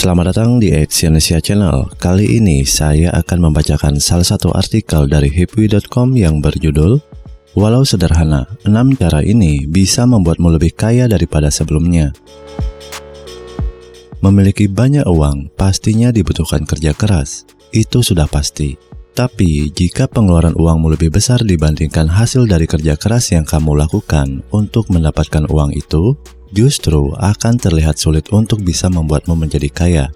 Selamat datang di Exyonesia Channel. Kali ini saya akan membacakan salah satu artikel dari hipwi.com yang berjudul Walau sederhana, 6 cara ini bisa membuatmu lebih kaya daripada sebelumnya. Memiliki banyak uang pastinya dibutuhkan kerja keras. Itu sudah pasti. Tapi, jika pengeluaran uangmu lebih besar dibandingkan hasil dari kerja keras yang kamu lakukan untuk mendapatkan uang itu, justru akan terlihat sulit untuk bisa membuatmu menjadi kaya.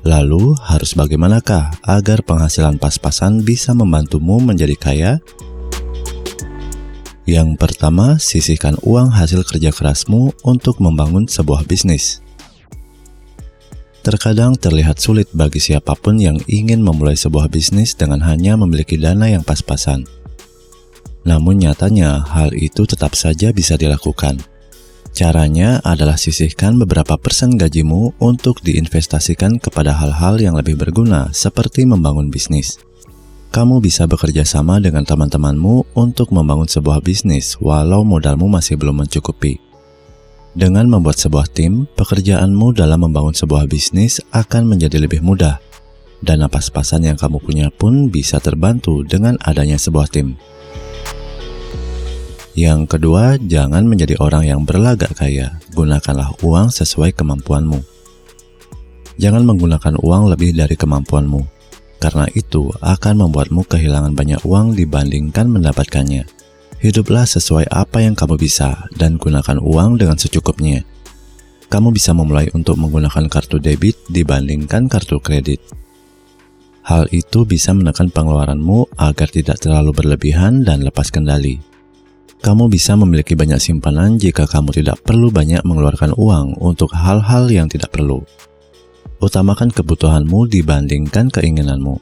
Lalu, harus bagaimanakah agar penghasilan pas-pasan bisa membantumu menjadi kaya? Yang pertama, sisihkan uang hasil kerja kerasmu untuk membangun sebuah bisnis. Terkadang terlihat sulit bagi siapa pun yang ingin memulai sebuah bisnis dengan hanya memiliki dana yang pas-pasan. Namun nyatanya, hal itu tetap saja bisa dilakukan. Caranya adalah sisihkan beberapa persen gajimu untuk diinvestasikan kepada hal-hal yang lebih berguna seperti membangun bisnis. Kamu bisa bekerja sama dengan teman-temanmu untuk membangun sebuah bisnis walau modalmu masih belum mencukupi. Dengan membuat sebuah tim, pekerjaanmu dalam membangun sebuah bisnis akan menjadi lebih mudah. Dana pas-pasan yang kamu punya pun bisa terbantu dengan adanya sebuah tim. Yang kedua, jangan menjadi orang yang berlagak kaya. Gunakanlah uang sesuai kemampuanmu. Jangan menggunakan uang lebih dari kemampuanmu, karena itu akan membuatmu kehilangan banyak uang dibandingkan mendapatkannya. Hiduplah sesuai apa yang kamu bisa dan gunakan uang dengan secukupnya. Kamu bisa memulai untuk menggunakan kartu debit dibandingkan kartu kredit. Hal itu bisa menekan pengeluaranmu agar tidak terlalu berlebihan dan lepas kendali. Kamu bisa memiliki banyak simpanan jika kamu tidak perlu banyak mengeluarkan uang untuk hal-hal yang tidak perlu. Utamakan kebutuhanmu dibandingkan keinginanmu.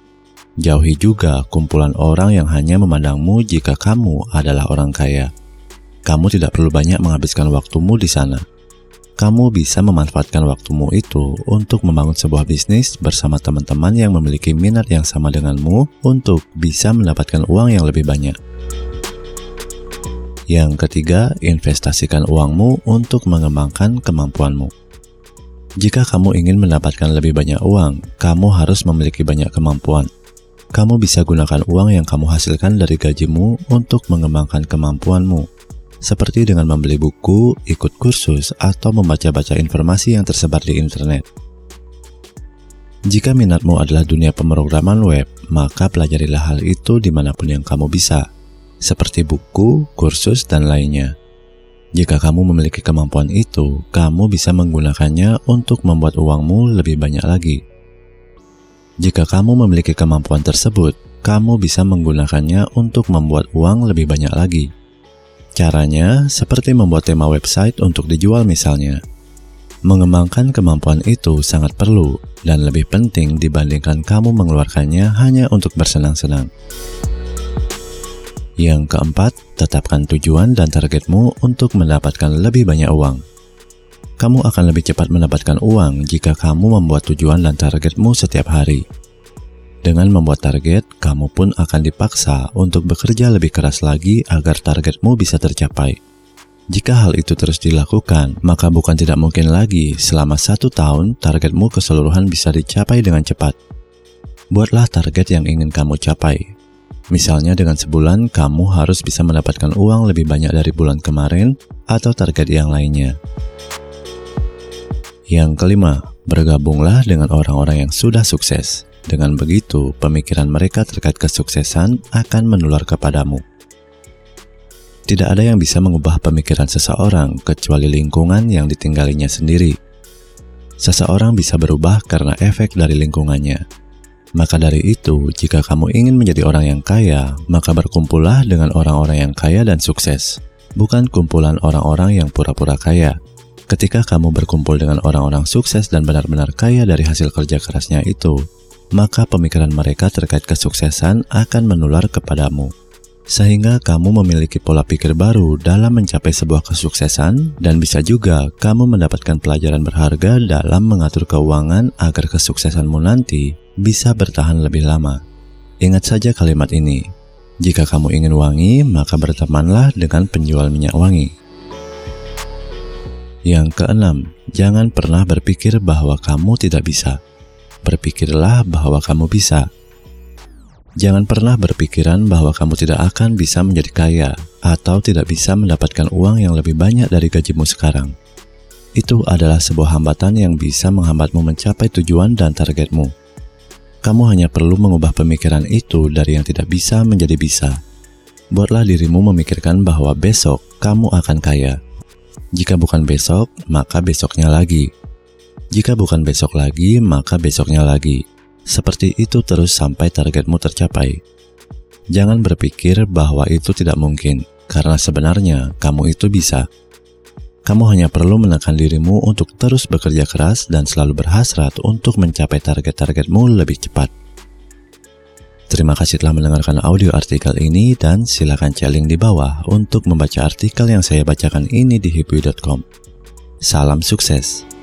Jauhi juga kumpulan orang yang hanya memandangmu jika kamu adalah orang kaya. Kamu tidak perlu banyak menghabiskan waktumu di sana. Kamu bisa memanfaatkan waktumu itu untuk membangun sebuah bisnis bersama teman-teman yang memiliki minat yang sama denganmu untuk bisa mendapatkan uang yang lebih banyak. Yang ketiga, investasikan uangmu untuk mengembangkan kemampuanmu. Jika kamu ingin mendapatkan lebih banyak uang, kamu harus memiliki banyak kemampuan. Kamu bisa gunakan uang yang kamu hasilkan dari gajimu untuk mengembangkan kemampuanmu, seperti dengan membeli buku, ikut kursus, atau membaca-baca informasi yang tersebar di internet. Jika minatmu adalah dunia pemrograman web, maka pelajarilah hal itu di mana pun yang kamu bisa seperti buku, kursus, dan lainnya. Jika kamu memiliki kemampuan itu, kamu bisa menggunakannya untuk membuat uangmu lebih banyak lagi. Jika kamu memiliki kemampuan tersebut, kamu bisa menggunakannya untuk membuat uang lebih banyak lagi. Caranya seperti membuat tema website untuk dijual misalnya. Mengembangkan kemampuan itu sangat perlu dan lebih penting dibandingkan kamu mengeluarkannya hanya untuk bersenang-senang. Yang keempat, tetapkan tujuan dan targetmu untuk mendapatkan lebih banyak uang. Kamu akan lebih cepat mendapatkan uang jika kamu membuat tujuan dan targetmu setiap hari. Dengan membuat target, kamu pun akan dipaksa untuk bekerja lebih keras lagi agar targetmu bisa tercapai. Jika hal itu terus dilakukan, maka bukan tidak mungkin lagi selama satu tahun targetmu keseluruhan bisa dicapai dengan cepat. Buatlah target yang ingin kamu capai, Misalnya dengan sebulan kamu harus bisa mendapatkan uang lebih banyak dari bulan kemarin atau target yang lainnya. Yang kelima, bergabunglah dengan orang-orang yang sudah sukses. Dengan begitu, pemikiran mereka terkait kesuksesan akan menular kepadamu. Tidak ada yang bisa mengubah pemikiran seseorang kecuali lingkungan yang ditinggalinya sendiri. Seseorang bisa berubah karena efek dari lingkungannya maka dari itu, jika kamu ingin menjadi orang yang kaya, maka berkumpullah dengan orang-orang yang kaya dan sukses, bukan kumpulan orang-orang yang pura-pura kaya. Ketika kamu berkumpul dengan orang-orang sukses dan benar-benar kaya dari hasil kerja kerasnya itu, maka pemikiran mereka terkait kesuksesan akan menular kepadamu. Sehingga kamu memiliki pola pikir baru dalam mencapai sebuah kesuksesan dan bisa juga kamu mendapatkan pelajaran berharga dalam mengatur keuangan agar kesuksesanmu nanti bisa bertahan lebih lama. Ingat saja kalimat ini. Jika kamu ingin wangi, maka bertemanlah dengan penjual minyak wangi. Yang keenam, jangan pernah berpikir bahwa kamu tidak bisa. Berpikirlah bahwa kamu bisa. Jangan pernah berpikiran bahwa kamu tidak akan bisa menjadi kaya atau tidak bisa mendapatkan uang yang lebih banyak dari gajimu sekarang. Itu adalah sebuah hambatan yang bisa menghambatmu mencapai tujuan dan targetmu. Kamu hanya perlu mengubah pemikiran itu dari yang tidak bisa menjadi bisa. Buatlah dirimu memikirkan bahwa besok kamu akan kaya. Jika bukan besok, maka besoknya lagi. Jika bukan besok lagi, maka besoknya lagi. Seperti itu terus sampai targetmu tercapai. Jangan berpikir bahwa itu tidak mungkin, karena sebenarnya kamu itu bisa. Kamu hanya perlu menekan dirimu untuk terus bekerja keras dan selalu berhasrat untuk mencapai target-targetmu lebih cepat. Terima kasih telah mendengarkan audio artikel ini dan silakan cek link di bawah untuk membaca artikel yang saya bacakan ini di hipwi.com. Salam sukses.